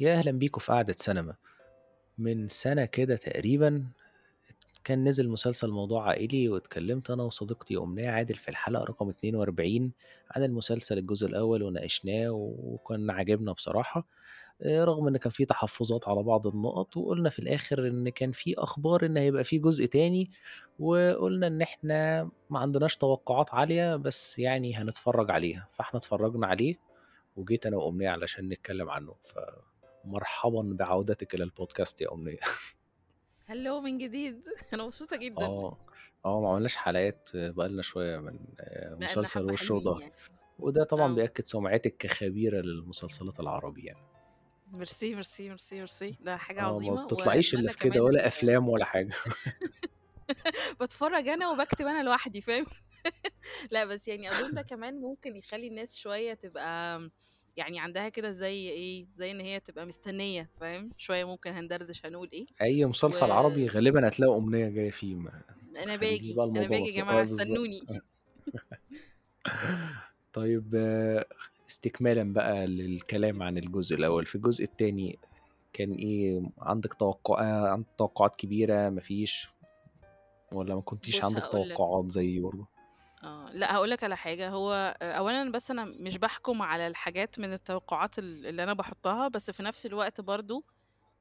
يا أهلا بيكم في قعدة سينما. من سنة كده تقريبا كان نزل مسلسل موضوع عائلي واتكلمت أنا وصديقتي أمنية عادل في الحلقة رقم 42 عن المسلسل الجزء الأول وناقشناه وكان عجبنا بصراحة. آه، رغم إن كان فيه تحفظات على بعض النقط وقلنا في الآخر إن كان فيه أخبار إن هيبقى فيه جزء تاني وقلنا إن إحنا ما عندناش توقعات عالية بس يعني هنتفرج عليها. فإحنا اتفرجنا عليه وجيت أنا وأمنية علشان نتكلم عنه. فمرحبا بعودتك إلى البودكاست يا أمنية. Hello من جديد. أنا مبسوطة جدا. آه. آه ما عملناش حلقات بقالنا شوية من آه، مسلسل وش وضهر يعني. وده طبعا آه. بيأكد سمعتك كخبيرة للمسلسلات العربي يعني. merci merci merci merci ده حاجة ما عظيمة. بتطلعيش إلا وأتمنى في كده ولا ال... أفلام ولا حاجة. بتفرج أنا وبكتب أنا لوحدي فاهم؟ لا بس يعني أظن ده كمان ممكن يخلي الناس شوية تبقى يعني عندها كده زي إيه زي إن هي تبقى مستنية فاهم؟ شوية ممكن هندردش هنقول إيه. أي مسلسل عربي وأنا غالبا هتلاقي أمنية جاية فيه ما تخليش باجي بقى أنا باجي يا جماعة بالظبط. استنوني. طيب آه، استكمالا بقى للكلام عن الجزء الأول. في الجزء التاني كان إيه عندك توقع عندك توقعات كبيرة مفيش؟ ولا ما كنتيش عندك توقعات زي برضه؟ آه لأ هقول لك على حاجة هو آه، اولا بس أنا مش بحكم على الحاجات من التوقعات ال- اللي أنا بحطها بس في نفس الوقت برضو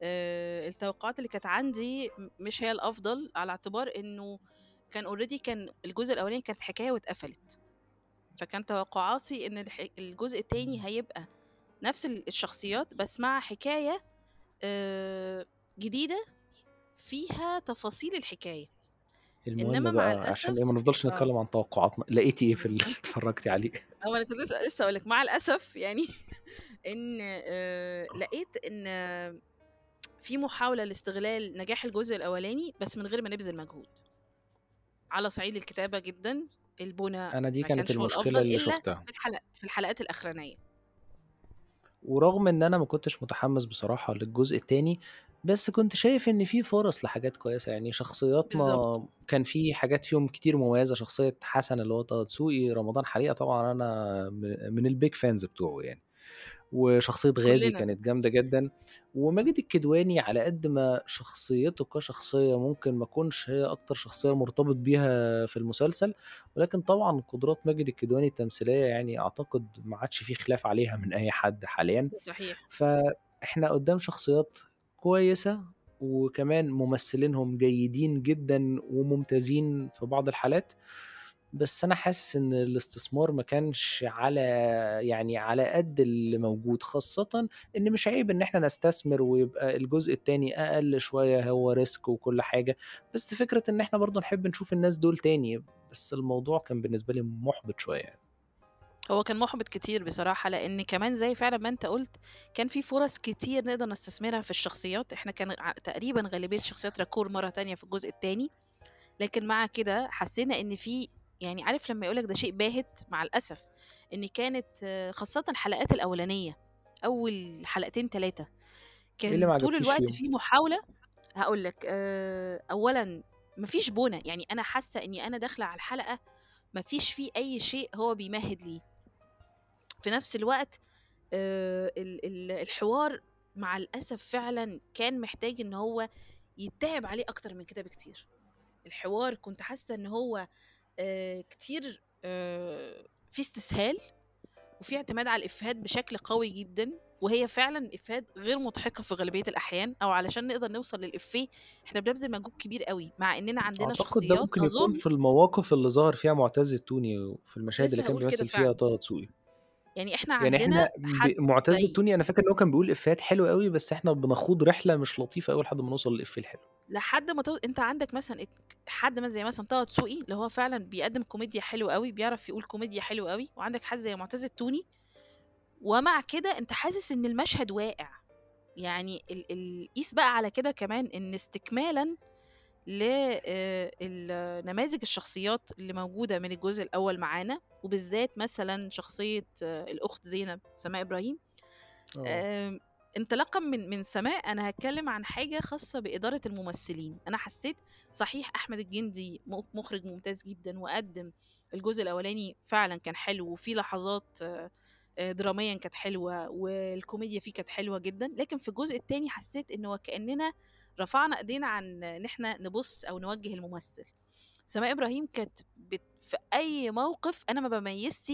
آه، التوقعات اللي كانت عندي م- مش هي الأفضل على اعتبار إنه كان اوريدي كان الجزء الأولاني كانت حكاية واتقفلت. فكان توقعاتي إن الح- الجزء التاني هيبقى نفس ال- الشخصيات بس مع حكاية آه، جديدة فيها تفاصيل الحكاية إنما المهم مع بقى عشان إيه الاسف ما نفضلش آه. نتكلم عن توقعاتنا لقيتي إيه في اللي اتفرجتي عليه؟ هو أنا كنت لسه لسه أقول لك. مع الأسف يعني إن آه، لقيت إن آه، في محاولة لاستغلال نجاح الجزء الأولاني بس من غير ما نبذل مجهود. على صعيد الكتابة جدا البنى أنا دي ما كانت كانش هو المشكلة الأفضل اللي إلا شفتها. في الحلقات في الحلقات الأخرانية. ورغم إن أنا ما كنتش متحمس بصراحة للجزء التاني بس كنت شايف إن في فرص لحاجات كويسة يعني بالظبط شخصياتنا كان في حاجات فيهم كتير مميزة شخصية حسن اللي هو طه دسوقي رمضان حريقة طبعا أنا من من البيج فانز بتوعه يعني. وشخصية غازي كلنا. كانت جامدة جدا. وماجد الكدواني على قد ما شخصيته كشخصية ممكن ما تكونش هي أكتر شخصية مرتبط بيها في المسلسل ولكن طبعا قدرات ماجد الكدواني التمثيلية يعني أعتقد ما عادش فيه خلاف عليها من أي حد حاليا. صحيح. فإحنا قدام شخصيات كويسة وكمان ممثلينهم جيدين جدا وممتازين في بعض الحالات بس أنا حاسس إن الاستثمار ما كانش على يعني على قد اللي موجود خاصة إن مش عيب إن إحنا نستثمر ويبقى الجزء التاني أقل شوية هو ريسك وكل حاجة بس فكرة إن إحنا برضو نحب نشوف الناس دول تاني بس الموضوع كان بالنسبة لي محبط شوية يعني. هو كان محبط كتير بصراحة لأن كمان زي فعلا ما أنت قلت كان في فرص كتير نقدر نستثمرها في الشخصيات. إحنا كان ع- تقريبا غالبية الشخصيات راكور مرة تانية في الجزء التاني. لكن مع كده حسينا إن في يعني عارف لما يقولك ده شيء باهت؟ مع الأسف إن كانت آه، خاصة الحلقات الأولانية أول حلقتين ثلاثة إيه اللي ما كان طول عجبكيش الوقت فيهم؟ في محاولة. هقول لك اولا مفيش بنى يعني أنا حاسة إني أنا داخلة على الحلقة مفيش فيه أي شيء هو بيمهد ليه. في نفس الوقت ال- ال- الحوار مع الأسف فعلا كان محتاج إن هو يتعب عليه أكتر من كده بكتير. الحوار كنت حاسة إن هو كتير في استسهال وفي اعتماد على الإفيهات بشكل قوي جدا وهي فعلا إفيهات غير مضحكة في غالبية الأحيان أو علشان نقدر نوصل للإفيه إحنا بنبذل مجهود كبير قوي مع إننا عندنا أعتقد ده شخصيات ممكن يكون في المواقف اللي ظهر فيها معتز التوني في المشاهد اللي كان بيمثل فيها طه دسوقي. يعني إحنا يعني عندنا إحنا ب... حد معتز زي التوني أنا فاكر إن هو كان بيقول إفيهات حلوة قوي بس إحنا بنخوض رحلة مش لطيفة قوي لحد ما نوصل للإفيه الحلو. لحد ما تو... أنت عندك مثلا حد مثلا زي مثلا طه دسوقي اللي هو فعلا بيقدم كوميديا حلو قوي بيعرف يقول كوميديا حلو قوي وعندك حد زي معتز التوني. ومع كده أنت حاسس إن المشهد واقع. يعني ال... ال... قيس بقى على كده كمان إن استكمالا لنماذج الشخصيات اللي موجودة من الجزء الأول معانا وبالذات مثلا شخصية آه، الأخت زينب سماء إبراهيم. آه. آم، انطلاقا من من سماء أنا هتكلم عن حاجة خاصة بإدارة الممثلين. أنا حسيت صحيح أحمد الجندي مخرج ممتاز جدا وقدم الجزء الأولاني فعلا كان حلو وفي لحظات آه، دراميًا كانت حلوة، والكوميديا فيه كانت حلوة جدًا، لكن في الجزء التاني حسيت إن وكأننا رفعنا إيدينا عن إن إحنا نبُص أو نوجّه الممثل. سماء إبراهيم كانت بت في أي موقف أنا ما باميّزش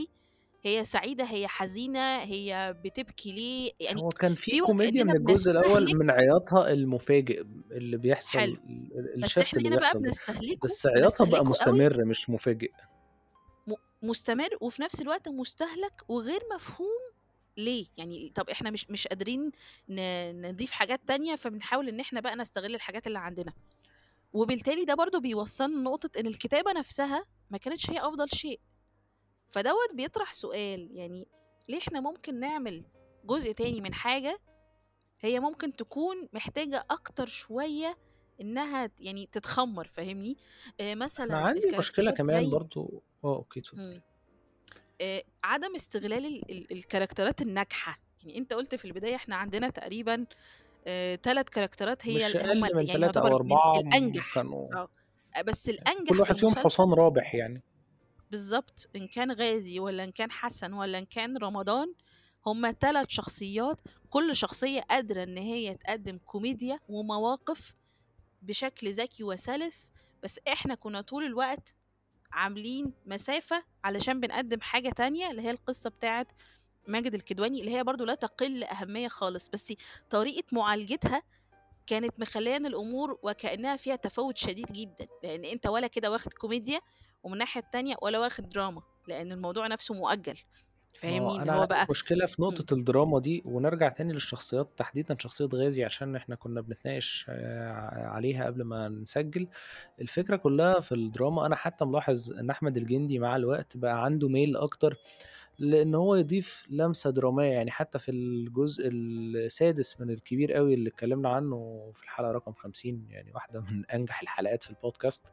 هي سعيدة، هي حزينة، هي بتبكي ليه، يعني هو كان في كوميديا من الجزء بنستهلك من عياطها المفاجئ اللي بيحصل حلو. ال بس الshift إحنا اللي بيحصل بس عياطها بقى مستمر مش مفاجئ. مستمر وفي نفس الوقت مستهلك وغير مفهوم ليه، يعني طَب إحنا مش مش قادرين نضيف حاجات تانية، فبنحاول إن إحنا بقى نستغل الحاجات اللي عندنا. وبالتالي ده برضه بيوصّلنا لنقطة إن الكتابة نفسها ما كانتش هي أفضل شيء. فدوّة بيطرح سؤال، يعني ليه إحنا ممكن نعمل جزء تاني من حاجة هي ممكن تكون محتاجة أكتر شوية إنها ت يعني تتخمّر فاهمني؟ آآ مثلًا عندي مشكلة الكاركترات كمان زي آه، أوكي اتفضلي. إمم. آآ عدم استغلال ال ال ال characterات الناجحة، يعني أنت قُلت في البداية إحنا عندنا تقريبًا آآ 3 characterات هي مش ال من يعني 3 أو يعتبر من 4 م الأنجح، كانوا آه، بس يعني كل الأنجح في واحد فيهم حصان رابح يعني. بالضبط، إن كان غازي والّا إن كان حسن والّا إن كان رمضان، هم 3 شخصيات كل شخصية قادرة إن هي تقدّم كوميديا ومواقف بشكل ذكي وسلس، بس إحنا كنا طول الوقت عاملين مسافة علشان بنقدّم حاجة تانية، اللي هي القصة بتاعة ماجد الكدواني، اللي هي برضه لا تقل أهمية خالص، بس طريقة معالجتها كانت مخلّية إن الأمور وكأنها فيها تفاوت شديد جدًا، لإن أنت ولا كده واخد كوميديا، ومن الناحية التانية ولا واخد دراما، لإن الموضوع نفسه مؤجّل، فاهمني؟ اللي أنا هو بقى مشكلة في إمم. نقطة الدراما دي، ونرجع تاني للشخصيات تحديدًا شخصية غازي عشان إحنا كنا بنتناقش آآ عليها قبل ما نسجّل. الفكرة كلّها في الدراما أنا حتى ملاحظ إن أحمد الجندي مع الوقت بقى عنده ميل أكتر لإن هو يضيف لمسة درامية، يعني حتى في الجزء السادس من الكبير أوي اللي اتكلمنا عنه في الحلقة رقم 50 يعني واحدة من أنجح الحلقات في البودكاست،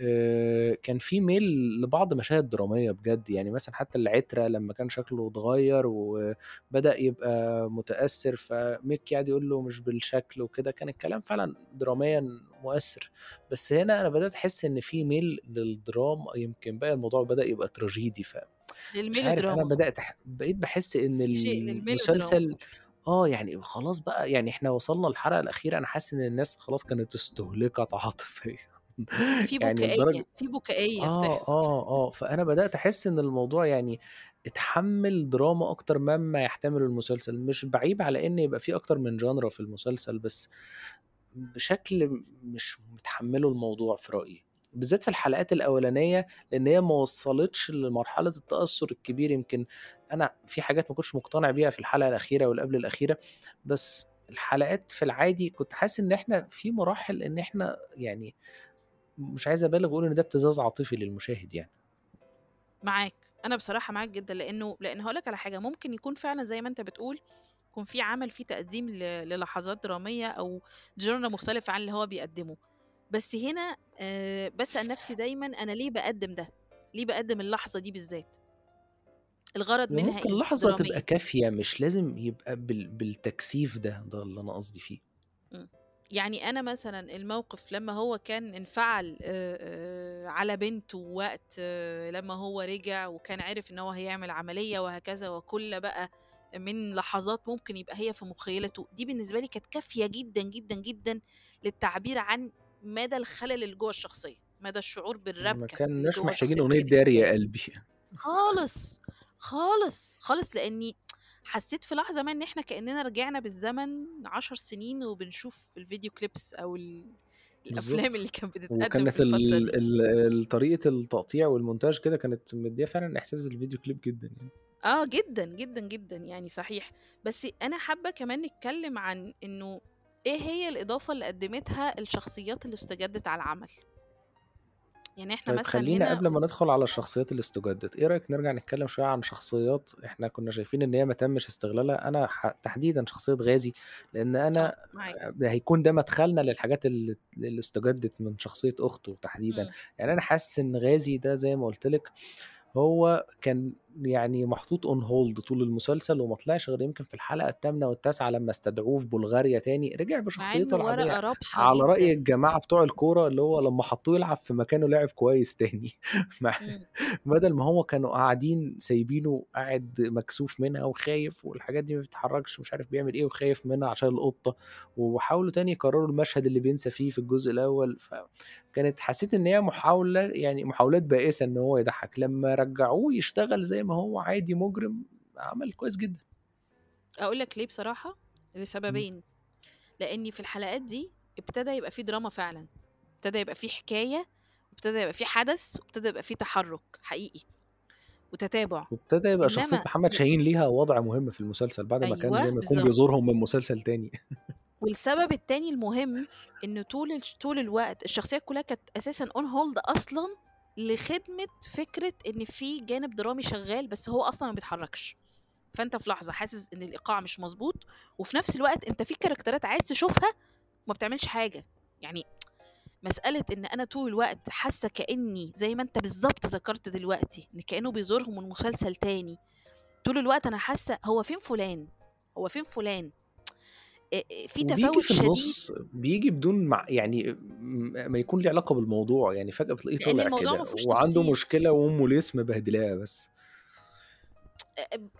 آآ كان في ميل لبعض مشاهد درامية بجد، يعني مثلًا حتى العترة لمّا كان شكله اتغيّر وبدأ يبقى متأثّر، فميكي قعد يقول له مش بالشكل وكده، كان الكلام فعلًا دراميًا مؤثّر، بس هنا أنا بدأت أحس إن في ميل للدراما يمكن بقى الموضوع بدأ يبقى تراجيدي ف مش عارف. بدأت أح بقيت شيء للميلودراما. المسلسل آه، يعني خلاص بقى يعني إحنا وصلنا للحلقة الأخيرة أنا حاسس إن الناس خلاص كانت استُهلكت عاطفيًا في يعني بكائية، لدرجة في بكائية آه، بتحصل. آه، آه، فأنا بدأت أحس إن الموضوع يعني اتحمّل دراما أكتر مما يحتمله المسلسل، مش باعيب على إن يبقى في أكتر من genre في المسلسل، بس بشكل مش متحمّله الموضوع في رأيي، بالذات في الحلقات الأولانية، لإن هي ما وصّلتش لمرحلة التأثُّر الكبير، يمكن أنا في حاجات ما كنتش مقتنع بيها في الحلقة الأخيرة واللي قبل الأخيرة، بس الحلقات في العادي كنت حاسس إن إحنا في مراحل إن إحنا يعني مش عايز أبالغ وأقول إن ده ابتزاز عاطفي للمشاهد يعني. معاك، أنا بصراحة معاك جدًا، لإنه لإن هاقول لك على حاجة، ممكن يكون فعلًا زي ما أنت بتقول، يكون في عمل فيه تقديم للحظات درامية أو genre مختلف عن اللي هو بيقدّمه، بس هنا آآ باسأل نفسي دايمًا أنا ليه باقدّم ده؟ ليه باقدّم اللحظة دي بالذات؟ الغرض منها وممكن إيه لحظة تبقى دراميًا؟ كافية، مش لازم يبقى بال بالتكثيف ده، ده اللي أنا قصدي فيه. إمم. يعني أنا مثلًا الموقف لمّا هو كان انفعل آآ آآ على بنته وقت لمّا هو رجع وكان عرف إن هو هيعمل عملية وهكذا، وكُلّ بقى من لحظات ممكن يبقى هي في مخيلته، دي بالنسبة لي كانت كافية جدًا، جدًا، جدًا للتعبير عن مدى الخلل اللي جوّه الشخصية، مدى الشعور ما بالربكة اللي كناش محتاجين ماجد داري يا. قلبي. خالص، خالص، خالص، لإني حسيت في لحظة ما إن إحنا كأننا رجعنا بالزمن 10 سنين وبنشوف الفيديو clips أو ال بالضبط، اللي كانت بتتقدم في وكانت ال طريقة التقطيع والمونتاج كده كانت مديّة فعلًا إحساس الفيديو كليب جدًا يعني. آه جدًا، جدًا، جدًا، يعني صحيح، بس أنا حابة كمان نتكلم عن إنه إيه هي الإضافة اللي قدّمتها الشخصيات اللي استجدت على العمل؟ يعني إحنا طيب مثلًا خلّينا هنا قبل ما ندخل على الشخصيات اللي استُجدت، إيه رأيك نرجع نتكلم شوية عن شخصيات إحنا كنا شايفين إن هي ما تمِّش استغلالها، أنا ح تحديدًا شخصية غازي، لإن آه، أنا معاك. هيكون ده مدخلنا للحاجات اللي اللي استُجدت من شخصية أخته تحديدًا، إمم. يعني أنا حاسس إن غازي ده زي ما قُلت لِك، هو كان يعني محطوط on hold طول المسلسل وما طلعش غير يمكن في الحلقة التامنة والتاسعة لمّا استدعوه في بلغاريا تاني، رجع مع بشخصيته رابحة على رأي جدًا. الجماعة بتوع الكورة اللي هو لمّا حطوه يلعب في مكانه لعب كويس تاني مع. بدل ما هو كانوا قاعدين سايبينه قاعد مكسوف منها وخايف والحاجات دي ما بيتحركش ومش عارف بيعمل إيه وخايف منها عشان القطة، وحاولوا تاني يكرروا المشهد اللي بينسى فيه في الجزء الأول، فكانت حسيت إن هي محاولة يعني محاولات بائسة إن هو يضحّك، لمّا رجعوه يشتغل زي ما هو عادي مجرم، عمل كويس جدًا. أقول لك ليه بصراحة، إمم. لسببين، لإن في الحلقات دي ابتدى يبقى في دراما فعلًا، ابتدى يبقى في حكاية، وابتدى يبقى في حدث، وابتدى يبقى في تحرُّك حقيقي وتتابع، وابتدى يبقى شخصية إنما محمد ل شاهين ليها وضع مهم في المسلسل بعد ما كان زي أيوه، ما يكون. بيزورهم من مسلسل تاني. والسبب التاني المهم إن طول طول الوقت الشخصيات كلها كانت أساسًا on hold أصلًا لخدمة فكرة إن في جانب درامي شغال، بس هو أصلًا ما بيتحركش، فأنت في لحظة حاسس إن الإيقاع مش مضبوط، وفي نفس الوقت أنت في كاركترات عايز تشوفها وما بتعملش حاجة، يعني مسألة إن أنا طول الوقت حاسة كإني زي ما أنت بالضبط ذكرت دلوقتي، إن كإنه بيزورهم من مسلسل تاني، طول الوقت أنا حاسة هو فين فلان، هو فين فلان؟ في تفاوت في النُص بييجي بدون مع يعني ما يكون ليه علاقة بالموضوع، يعني فجأة بتلاقيه طلع ما كده وعنده. مشكلة وأمه ليس مبهدلاه بس.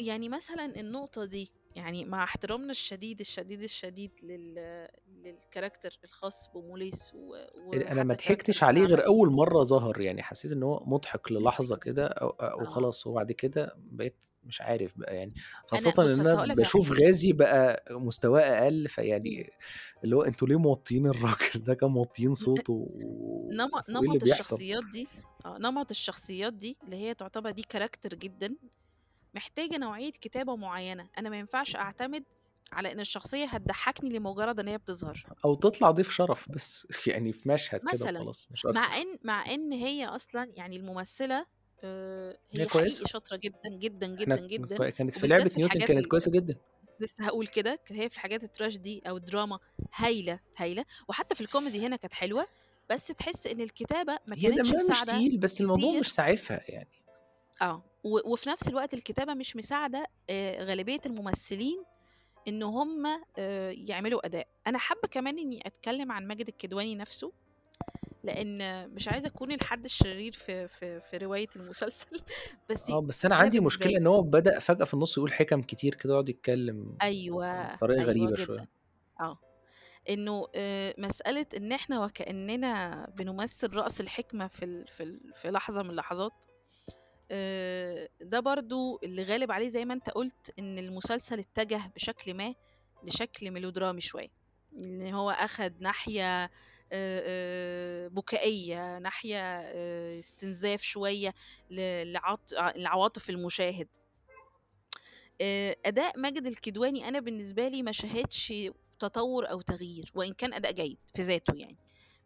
يعني مثلًا النقطة دي، يعني مع احترامنا الشديد، الشديد، الشديد لل للكاركتر الخاص بموليس و أنا ما ضحكتش عليه غير. أول مرّة ظهر، يعني حسيت إن هو مضحك مسكين، كده. وخلاص وبعد كده بقيت مش عارف بقى يعني، خاصةً بُص لك على باشوف حاجة. غازي بقى مستواه أقل، إمم. فيعني اللي هو أنتم ليه موطّيين الراجل ده كان موطّيين ن صوته نمط بيحصل؟ الشخصيات دي آه، نمط الشخصيات دي اللي هي تعتبر دي كاركتر جدًا، محتاجة نوعية كتابة معيّنة، أنا ما ينفعش أعتمد على إن الشخصية هتضحّكني لمجرد إن هي بتظهر. أو تطلع ضيف شرف بس يعني في مشهد كده وخلاص مش مع أكتر. إن مع إن هي أصلًا يعني الممثلة آآ هي كويسة. شاطرة جدًا، جدًا، جدًا، جدًا، كانت في في نيوتن كانت ال كويسة جدًا. لسه هاقول كده، هي في الحاجات الtrash دي أو الدراما هايلة، هايلة، وحتى في الكوميدي هنا كانت حلوة، بس تحس إن الكتابة ما كانتش دمها مش تقيل، بس الموضوع مش ساعفها يعني. آه، و وفي نفس الوقت الكتابة مش مساعدة آآ غالبية الممثلين إن هم آآ يعملوا أداء. أنا حابة كمان إني أتكلم عن ماجد الكدواني نفسه، لإن مش عايزة أكون الحد الشرير في في في رواية المسلسل، بس آه، بس أنا أنا عندي لي إن هو بدأ فجأة في النُص يقول حِكَم كتير كده ويقعد يتكلم أيوه، بطريقة أيوه غريبة جدًا، شوية. آه، إنه آآ مسألة إن إحنا وكأننا بنمثل رأس الحكمة في ال في ال في لحظة من اللحظات، آآ ده برضه اللي غالب عليه زي ما أنت قُلت، إن المسلسل اتجه بشكل ما لشكل ميلودرامي شوية، إن هو أخد ناحية ناحية آآ استنزاف لعاط لعواطف المشاهد. آآ أداء ماجد الكدواني أنا بالنسبة لي ما شاهدش تطوّر أو تغيير، وإن كان أداء جيد في ذاته يعني،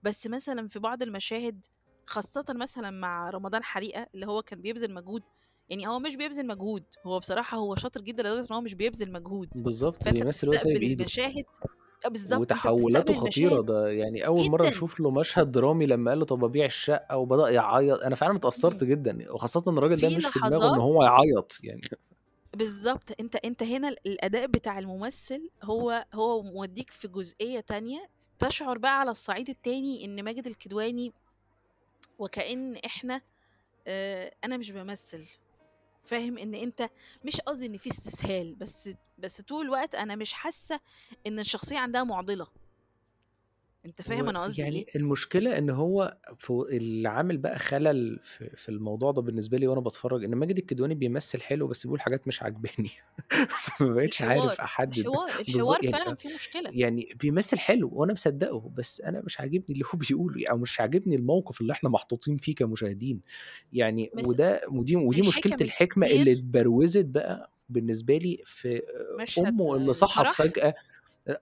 بس مثلًا في بعض المشاهد خاصةً مثلًا مع رمضان حريقة اللي هو كان بيبذل مجهود يعني هو مش بيبذل مجهود، هو بصراحة هو شاطر جدًا لدرجة إن هو مش بيبذل مجهود، بالضبط، فأنت بيمثل سايب إيده. المشاهد بالضبط، أنت وتحوّلاته بتستقبل خطيرة، ده يعني أول مرّة جدًا. نشوف له مشهد درامي لمّا قال له طَب أبيع الشقة وبدأ يعيّط، أنا فعلًا اتأثّرت إمم. جدًا، وخاصةً إن الراجل ده في مش في دماغه إن لحظات هو يعيّط يعني. بالضبط، أنت أنت هنا ال الأداء بتاع الممثل هو هو مودّيك في جزئية تانية، تشعر بقى على الصعيد التاني إن ماجد الكدواني وكأن إحنا آآ أنا مش بامثّل، فاهم؟ إن أنت مش قصدي إن في استسهال، بس بس طول الوقت أنا مش حاسة إن الشخصية عندها مُعضلة. أنت فاهم أنا قصدي إيه؟ ويعني المشكلة إن هو اللي عامل بقى خلل في في الموضوع ده بالنسبة لي وأنا باتفرّج، إن ماجد الكدواني بيمثّل حلو بس بيقول حاجات مش عاجباني، بقيتش الحوار، عارف أحدّد الحوار، الحوار يعني فعلًا فيه مشكلة. يعني بيمثّل حلو وأنا مصدّقه، بس أنا مش عاجبني اللي هو بيقوله أو مش عاجبني الموقف اللي إحنا محطوطين فيه كمشاهدين، يعني وده ودي ودي مشكلة الحِكَم الحكمة اللي اتبروزت بقى بالنسبة لي في أمه اللي صحّت الفرح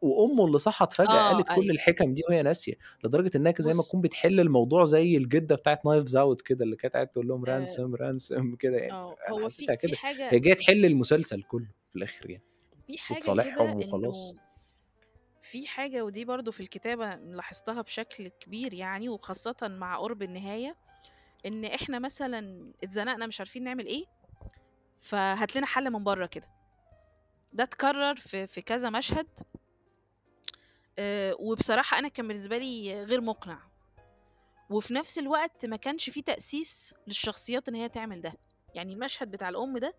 وأمه اللي صحّت فجأة آه، قالت كل أيوه. الحِكَم دي وهي ناسية، لدرجة إنها ك زي ما تكون بتحل الموضوع زي الجدة بتاعة knives out كده، اللي كانت قاعدة تقول لهم آآ ransom ransom كده يعني، آه، هو في حسّيتها في كده، حاجة هي جاية تحل المسلسل كلّه في الآخر يعني، في حاجة كده وخلاص. في حاجة ودي برضه في الكتابة لاحظتها بشكل كبير يعني وخاصةً مع قُرب النهاية، إن إحنا مثلًا اتزنقنا مش عارفين نعمل إيه، فهات لنا حل من بره كده ده اتكرر في في كذا مشهد آه، وبصراحة أنا كان بالنسبة لي غير مقنع. وفي نفس الوقت ما كانش فيه تأسيس للشخصيات إن هي تعمل ده. يعني المشهد بتاع الأم ده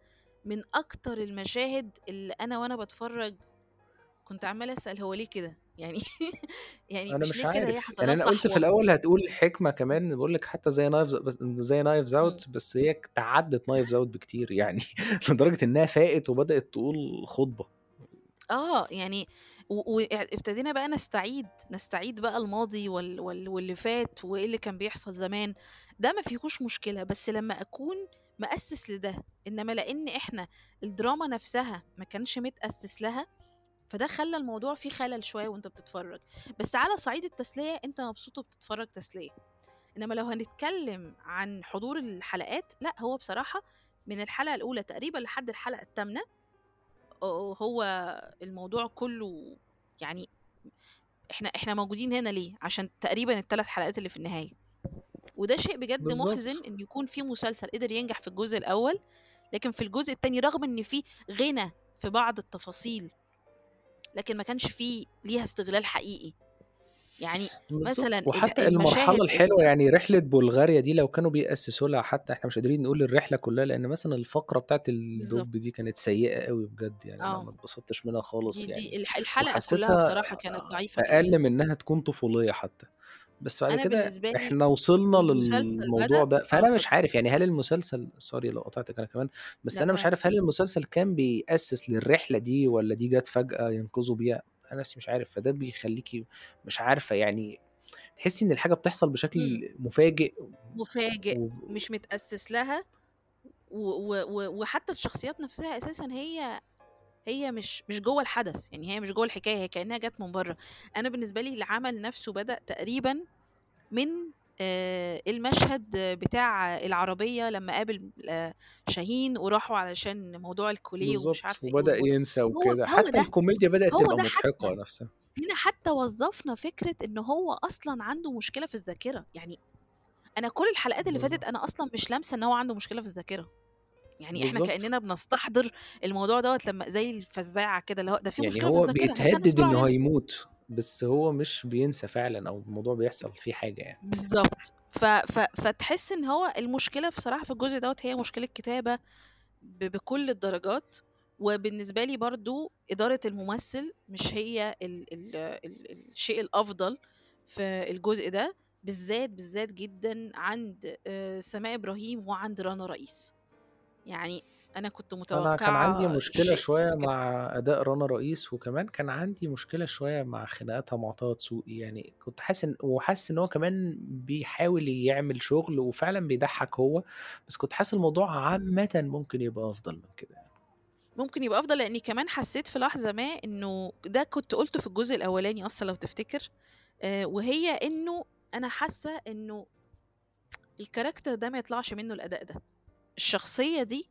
من أكتر المشاهد اللي أنا وأنا بتفرج كنت عمالة أسأل هو ليه كده؟ يعني يعني أنا مش مش ليه كده؟ هي عارف. يعني أنا قلت في الأول هتقول حكمة كمان بقول لك حتى زي Knives زي Knives. Out بس هي تعدت Knives Out بكتير يعني لدرجة إنها فاقت وبدأت تقول خطبة. آه يعني وابتدينا بقى نستعيد نستعيد بقى الماضي وال... وال... واللي فات وإيه اللي كان بيحصل زمان. ده ما فيهوش مشكلة بس لما أكون مؤسس لده إنما لأن إحنا الدراما نفسها ما كانش متأسس لها فده خلى الموضوع فيه خلل شوية وأنت بتتفرج. بس على صعيد التسلية أنت مبسوط وبتتفرج تسلية. إنما لو هنتكلم عن حضور الحلقات لأ هو بصراحة من الحلقة الأولى تقريبا لحد الحلقة الثامنة هو الموضوع كله يعني إحنا إحنا موجودين هنا ليه؟ عشان تقريبا الثلاث حلقات اللي في النهاية. وده شيء بجد بالظبط. محزن إن يكون في مسلسل قدر ينجح في الجزء الأول لكن في الجزء الثاني رغم إن في غنى في بعض التفاصيل لكن ما كانش فيه ليها استغلال حقيقي. يعني بالظبط مثلا وحتى المشاهد المرحله الحلوة ال- يعني رحلة بلغاريا دي لو كانوا بيأسسوا لها حتى إحنا مش قادرين نقول الرحلة كلها لأن مثلا الفقرة بتاعت الدب دي كانت سيئة قوي بجد يعني أنا ما آه اتبسطتش منها خالص دي يعني. دي الح- الحلقة كلها بصراحة كانت ضعيفة أقل من انها تكون طفولية حتى. بس بعد كده إحنا وصلنا للموضوع ده. فأنا مش اتفضل عارف يعني هل المسلسل سوري لو قطعتك أنا كمان بس أنا مش عارف هل المسلسل كان بيأسس للرحلة دي ولا دي جت فجأة ينقذوا بيها؟ أنا نفسي مش عارف فده بيخليكي مش عارفة يعني تحسي إن الحاجة بتحصل. بشكل مفاجئ مفاجئ و... مش متأسس لها و و وحتى الشخصيات نفسها أساسا هي هي مش مش جوه الحدث يعني هي مش جوه الحكاية هي كأنها جت من بره أنا بالنسبة لي العمل نفسه بدأ تقريبا من آه، المشهد بتاع العربية لما قابل آه، شاهين وراحوا علشان موضوع الكوليه ومش بالظبط عارفة إيه وبدأ ينسى هو وكده. هو حتى ده الكوميديا بدأت هو تبقى ده حتى نفسها. هنا حتى وظفنا فكرة إن هو أصلا عنده مشكلة في الذاكرة. يعني أنا كل الحلقات اللي فاتت أنا أصلا مش لامسة إن هو عنده مشكلة في الذاكرة. يعني إحنا بالظبط. كأننا بنستحضر الموضوع دوت لما زي الفزاعة كده اللي هو ده في يعني مشكلة في هو الذاكرة هات لنا بيتهدد إنه منها هيموت. بس هو مش بينسى فعلا أو الموضوع بيحصل فيه حاجة يعني. بالظبط ف... ف... فتحس إن هو المشكلة بصراحة في الجزء دوت هي مشكلة كتابه ب... بكل الدرجات وبالنسبة لي برضو إدارة الممثل مش هي ال... ال... ال... الشيء الأفضل في الجزء ده بالذات بالذات جدا عند آه، سماء إبراهيم وعند رنا رئيس. يعني أنا كنت أنا كان عندي شيء غير كده مع أداء رنا رئيس وكمان كان عندي مشكلة شوية مع خناقاتها مع طه دسوقي. يعني كنت حاسس وحاسس إن هو كمان بيحاول يعمل شغل وفعلا بيضحك هو بس كنت حاسس الموضوع عامه ممكن يبقى أفضل من كده يعني. ممكن يبقى أفضل لأني كمان حسيت في لحظة ما إنه ده كنت قلته في الجزء الأولاني أصلا لو تفتكر آه، وهي إنه أنا حاسة إنه الكاركتر ده ما يطلعش منه الأداء ده. الشخصية دي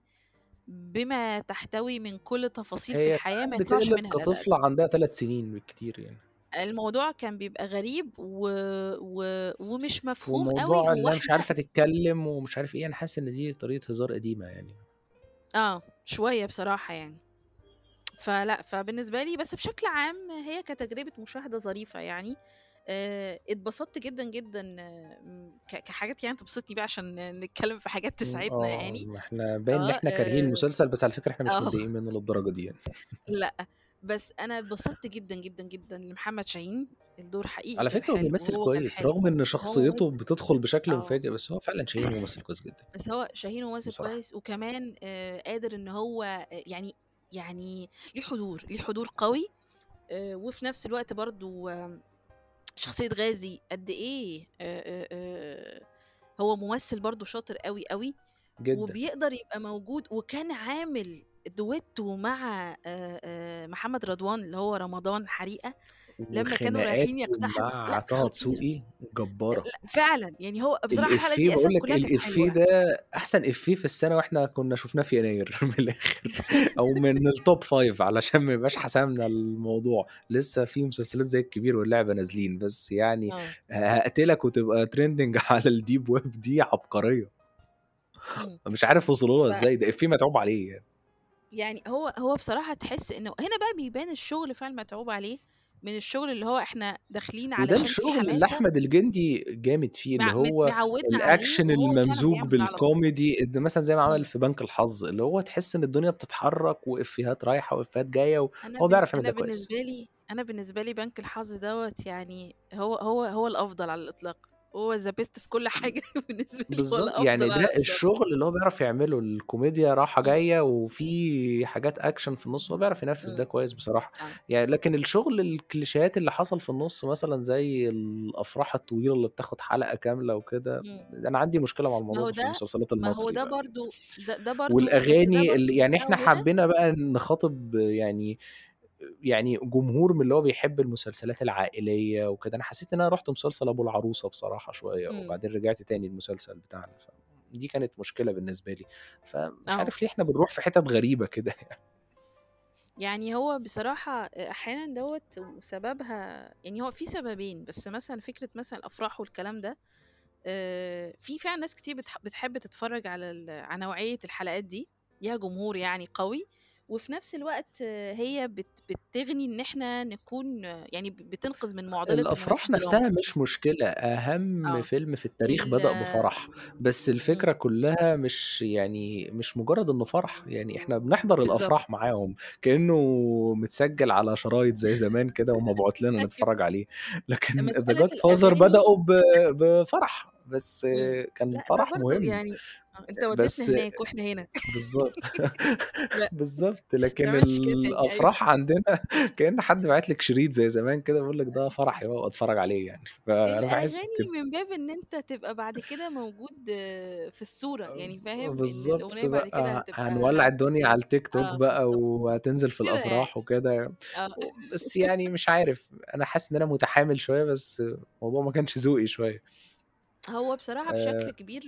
بما تحتوي من كل تفاصيل في هي الحياة ما يطلعش بتقلب منها الاداء ده كطفلة عندها ثلاث سنين بالكتير يعني. الموضوع كان بيبقى غريب و... و... ومش مفهوم قوي وموضوع هو انها مش إحنا عارفة تتكلم ومش عارف إيه أنا حاسس إن دي طريقة هزار قديمة يعني. آه شوية بصراحة يعني. فلا فبالنسبة لي بس بشكل عام هي كتجربة مشاهدة ظريفة يعني. اتبسطت جدا جدا آه، م- ك- كحاجات يعني تبسطني بقى عشان نتكلم في حاجات مم، تسعدنا آه يعني. ما إحنا باين إن آه إحنا كارهين آه المسلسل بس على فكرة إحنا مش آه، متضايقين منه للدرجة دي يعني. لأ بس أنا اتبسطت جدا جدا جدا لمحمد شاهين. الدور حقيقي على فكرة هو بيمثل كويس رغم إن شخصيته بتدخل بشكل مفاجئ بس هو فعلا شاهين ممثل كويس جدا. بس هو شاهين ممثل كويس وكمان آه، قادر إن هو آه، يعني يعني ليه حضور ليه حضور قوي آه، وفي نفس الوقت برضو آه، شخصية غازي قد إيه آه، آه، هو ممثل برضو شاطر قوي قوي جدا. وبيقدر يبقى موجود وكان عامل دويتو مع آه، محمد رضوان اللي هو رمضان حريقة. لما كانوا رايحين يقتحموا مع طه دسوقي جبارة. لا فعلا يعني هو بصراحة الحلقة الإفيه دي لك كلها كانت الإفيه ده أحسن إفيه في السنة وإحنا كنا شفناه في يناير من الآخر أو من ال top five علشان ما يبقاش حسمنا الموضوع. لسه في مسلسلات زي الكبير واللعبة نازلين بس يعني آه. هقتلك وتبقى trending على ال deep web دي عبقرية. إمم. مش عارف وصلوا لها ف إزاي، ده إفيه متعوب عليه يعني. يعني هو هو بصراحة تحس إنه هنا بقى بيبان الشغل فعلًا متعوب عليه، من الشغل اللي هو إحنا داخلين علشان في الشغل اللي أحمد الجندي جامد فيه، اللي هو فعلًا الممزوج ده على. بالكوميدي، ده مثلًا زي ما عمل. في بنك الحظ، اللي هو تحس إن الدنيا بتتحرك وإفيهات رايحة وإفيهات جاية، أنا وهو بيعرف يعمل ده كويس. بالنسبة لي أنا بالنسبة لي بنك الحظ دوّة يعني هو هو هو الأفضل على الإطلاق، هو the best في كل حاجة بالنسبة لي هو بالضبط، يعني ده. الشغل اللي هو بيعرف يعمله، الكوميديا رايحة إمم. جاية وفي حاجات أكشن في النُص، هو بيعرف ينفّذ ده إمم. كويس بصراحة. آه. يعني لكن الشغل الكليشيهات اللي حصل في النُص مثلًا زي الأفراح الطويلة اللي بتاخد حلقة كاملة وكده، إمم. أنا عندي مشكلة مع الموضوع ده في المسلسلات ما هو ده. برضه ده ده برضه بس ده والأغاني ال برضه يعني متعوّدة حبينا بقى نخاطب يعني يعني جمهور من اللي هو بيحب المسلسلات العائلية وكده، أنا حسيت إن أنا رُحت مسلسل أبو العروسة بصراحة شوية، إمم. وبعدين رجعت تاني للمسلسل بتاعنا، فدي كانت مشكلة بالنسبة لي، فمش آه. عارف ليه إحنا بنروح في حتت غريبة كده يعني. يعني هو بصراحة أحيانًا دوّة وسببها يعني هو في سببين، بس مثلًا فكرة مثلًا الأفراح والكلام ده، آآ في فعلًا ناس كتير بتح بتحب تتفرّج على على نوعية الحلقات دي، ليها جمهور يعني قوي، وفي نفس الوقت هي بت بتغني إن إحنا نكون يعني بتنقذ من الأفراح دراما. نفسها مش مشكلة، أهم آه. فيلم في التاريخ ال بدأ بفرح، بس إمم. الفكرة كلّها مش يعني مش مجرد إنه فرح، يعني إحنا بنحضر بالضبط. الأفراح معاهم، كإنه متسجل على شرايط زي زمان كده ومبعوت لنا أيوه. نتفرج عليه، لكن The مسألة Godfather الأغاني بدأوا ب بفرح، بس إمم. كان فرح مهم، يعني أنت ودّيتنا هناك وإحنا هنا. بالضبط، ما لكن كده أيوه. الأفراح عندنا كأن حد باعت لِك شريط زي زمان كده بيقول لِك ده فرحي أهو أتفرج عليه يعني، فأنا باحس الأغاني بكده. من باب إن أنت تبقى بعد كده موجود في الصورة، آه، يعني فاهم؟ كده بقى، هنولّع الدنيا على التيك توك آه بقى. وهتنزل في كده يعني. الأفراح وكده، آه. بس يعني مش عارف، أنا حاسس إن أنا متحامل شوية، بس الموضوع ما كانش ذوقي شوية. هو بصراحة بشكل آآ كبير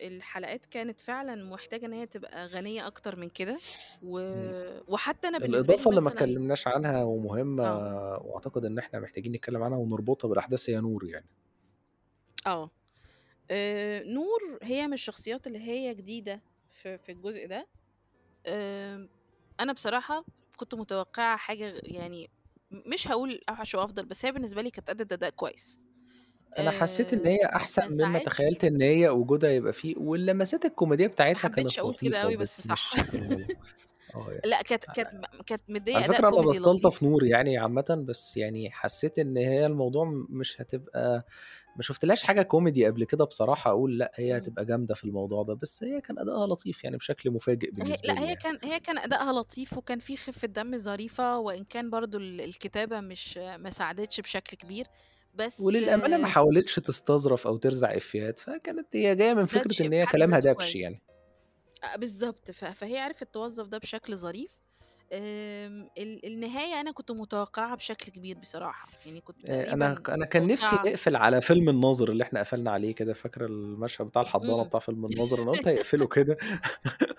الحلقات كانت فعلًا محتاجة إن هي تبقى غنية أكتر من كده، و إمم. وحتى أنا بالنسبة لي الإضافة اللي ما مثلًا اتكلمناش عنها ومهمة آه. وأعتقد إن إحنا محتاجين نتكلم عنها ونربطها بالأحداث هي نور يعني. آه. آآ نور هي من الشخصيات اللي هي جديدة في في الجزء ده، آمم أنا بصراحة كنت متوقعة حاجة يعني مش هاقول أوحش وأفضل، بس هي بالنسبة لي كانت أدِّت أداء كويس. أنا حسيت إن هي أحسن ما مما ساعدش تخيلت إن هي وجودها يبقى فيه، واللمسات الكوميدية ما بتاعتها حبيتش كانت أقول كده لطيفة، أوي بس بس صح. مش بالمب آه يعني لأ كانت كانت م كانت مديّة على أداء فكرة أنا كوميدي باستلطف لطيف. نور يعني عامةً، بس يعني حسيت إن هي الموضوع مش هتبقى ما شُفتلهاش حاجة كوميدي قبل كده بصراحة أقول لأ هي إمم. هتبقى جامدة في الموضوع ده، بس هي كان أداءها لطيف يعني بشكل مفاجئ هي بالنسبة لأ لي هي يعني. كان هي كان أداءها لطيف، وكان في خفة دم ظريفة، وإن كان برضه ال الكتابة مش ما ساعدتش بشكل كبير، بس وللأمانة ما حاولتش تستظرف أو ترزع إفيهات، فكانت هي جاية من إن في هي كلامها دبش. يعني. أ بالضبط، ف فهي عرفت توظّف ده بشكل ظريف. آمم ال النهاية أنا كنت متوقعاها بشكل كبير بصراحة، يعني كنت أنا أنا كان نفسي متوقعة نقفل على فيلم الناظر اللي إحنا قفلنا عليه كده، فاكرة المشهد بتاع الحضانة إمم. بتاع فيلم الناظر؟ أنا قُلت هيقفلوا كده،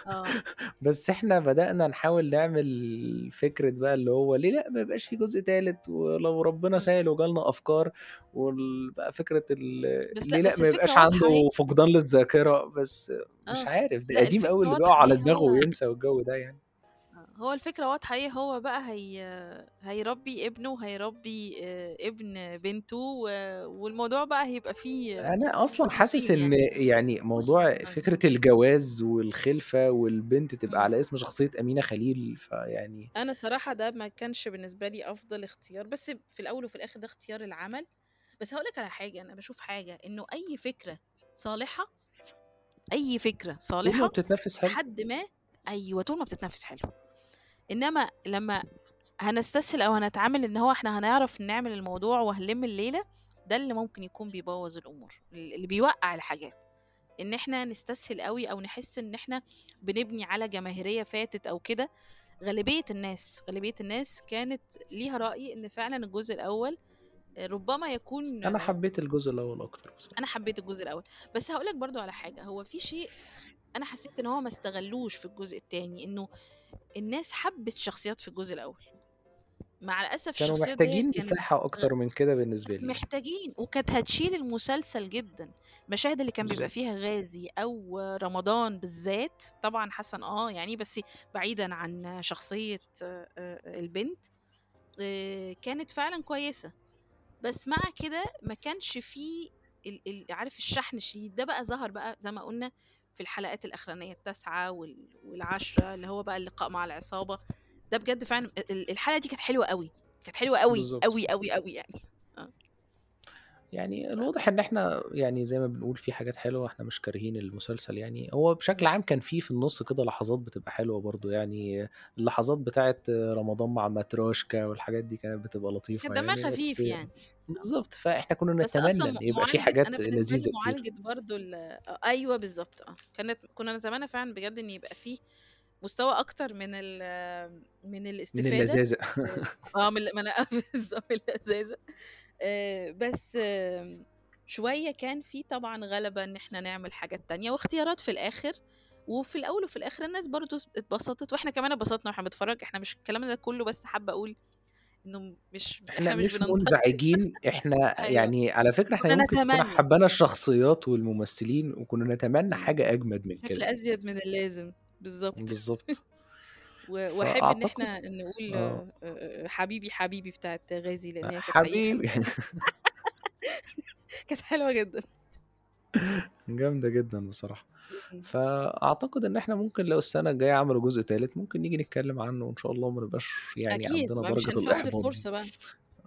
آه. بس إحنا بدأنا نحاول نعمل فكرة بقى اللي هو ليه لأ ما يبقاش في جزء تالت، ولو ربنا إمم. سهِّل وجالنا أفكار، وال بقى فكرة ال بس لأ، ليه لأ بس ما الفكرة يبقاش واضحة. عنده فقدان للذاكرة، بس مش آه. عارف ده لأ قديم الفكرة اللي بيقع على دماغه هو وينسى والجو ده يعني. آه. هو الفكرة واضحة أهي هو بقى هي هيربّي ابنه وهيربّي آآ ابن بنته و والموضوع بقى هيبقى فيه أنا أصلًا حاسس تفاصيل إن يعني. يعني بُص موضوع آه. فكرة الجواز والخِلفة والبنت تبقى إمم. على اسم شخصية أمينة خليل، فيعني أنا صراحة ده ما كانش بالنسبة لي أفضل اختيار، بس في الأول وفي الآخر ده اختيار العمل. بس هاقول لك على حاجة، أنا باشوف حاجة، إنه أي فكرة صالحة أي فكرة طول ما صالحة بتتنفّذ حلو. لحد ما أيوه، طول ما بتتنفّذ حلو. إنما لمّا هنستسهل أو هنتعامل إن هو إحنا هنعرف نعمل الموضوع وهنلِم الليلة، ده اللي ممكن يكون بيبوّظ الأمور، ال اللي بيوقّع الحاجات. إن إحنا نستسهل أوي أو نحس إن إحنا بنبني على جماهيرية فاتت أو كده. غالبية الناس، غالبية الناس كانت ليها رأي إن فعلًا الجزء الأول آآ ربما يكون أنا حبيت الجزء الأول أكتر بصراحة. أنا حبيت الجزء الأول. بس هاقول لك برضه على حاجة، هو في شيء أنا حسيت إن هو ما استغلّوش في الجزء التاني، إنه الناس حبِّت الشخصيات في الجزء الأول. مع الأسف كانوا محتاجين غ أكتر من كده بالنسبة كانت لي. محتاجين، وكانت هتشيل المسلسل جدًا. المشاهد اللي كان بيبقى. فيها غازي أو رمضان بالذات، طبعًا حسن آه يعني، بس بعيدًا عن شخصية آآ البنت، آآ كانت فعلًا كويسة. بس مع كده ما كانش في ال ال عارف الشحن الشديد، ده بقى ظهر بقى زي ما قُلنا في الحلقات الأخرانية ال9 وال وال10 اللي هو بقى اللقاء مع العصابة، ده بجد فعلًا ال ال الحلقة دي كانت حلوة أوي، كانت حلوة أوي، بالضبط. أوي، أوي، أوي يعني. آه. يعني الواضح إن إحنا يعني زي ما بنقول في حاجات حلوة، إحنا مش كارهين المسلسل يعني. هو بشكل عام كان في في النُص كده لحظات بتبقى حلوة برضه يعني، اللحظات بتاعة رمضان مع ماتروشكا والحاجات دي كانت بتبقى كانت لطيفة دمها يعني، خفيف يعني. آه. بالضبط، فإحنا كنا بس نتمنى إن يبقى في حاجات لي لذيذة كتير. معالجة برضه ال أ أيوه بالضبط آه. كانت كنا نتمنى فعلًا بجد إن يبقى في مستوى أكتر من ال من من الاستفادة اللذاذة. آآ آه من ما أنا بالضبط من اللذاذة. آآ بس شوية كان في طبعًا غَلَبة إن إحنا نعمل حاجات تانية واختيارات في الآخر، وفي الأول وفي الآخر الناس برضه س اتبسطت وإحنا كمان اتبسطنا وإحنا بنتفرّج، إحنا مش الكلام ده كُلّه بس حابة أقول إنه مش إحنا مش مش منزعجين، إحنا أيوه. يعني على فكرة إحنا كنا ممكن تكون نتمنى. حبّينا الشخصيات والممثلين وكنا نتمنى إمم. حاجة أجمد من كده يعني. أزيد من اللازم، بالضبط. بالضبط. و وأحب إن فأعتقد إحنا نقول آه. آآ حبيبي، حبيبي بتاعة غازي، هي حقيقي حبيبي. كانت حلوة جدًا. جامدة جدًا بصراحة. إمم. فأعتقد إن إحنا ممكن لو السنة الجاية عملوا جزء تالت، ممكن نيجي نتكلم عنه وإن شاء الله ما نبقاش يعني أكيد، عندنا ما مش درجة هنفوّت الإحباط دي. الفرصة بقى.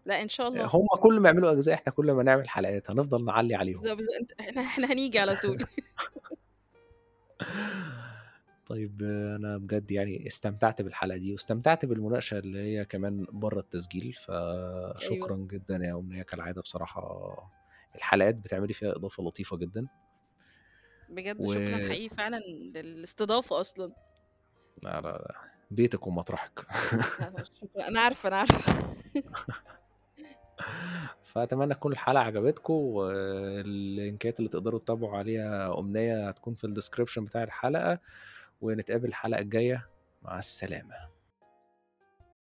لأ إن شاء الله. هم كل ما يعملوا أجزاء، إحنا كل ما نعمل حلقات، هنفضل نعلّي عليهم. بالض أنت إحنا إحنا هنيجي على طول. طيب أنا بجد يعني استمتعت بالحلقة دي واستمتعت بالمناقشة اللي هي كمان برّه التسجيل، أيوه. فشكرًا جدًا يا أمنية كالعادة بصراحة الحلقات بتعملي فيها إضافة لطيفة جدًا. بجد و شكرًا حقيقي فعلًا للاستضافة أصلًا. لا، لا، لأ، بيتِك ومطرحِك. لا، لا شكرًا، أنا عارفة، أنا عارفة. فأتمنى تكون الحلقة عجبتكم واللينكات اللي تقدروا تتابعوا عليها أمنية هتكون في الdescription بتاع الحلقة، ونتقابل الحلقة الجاية، مع السلامة.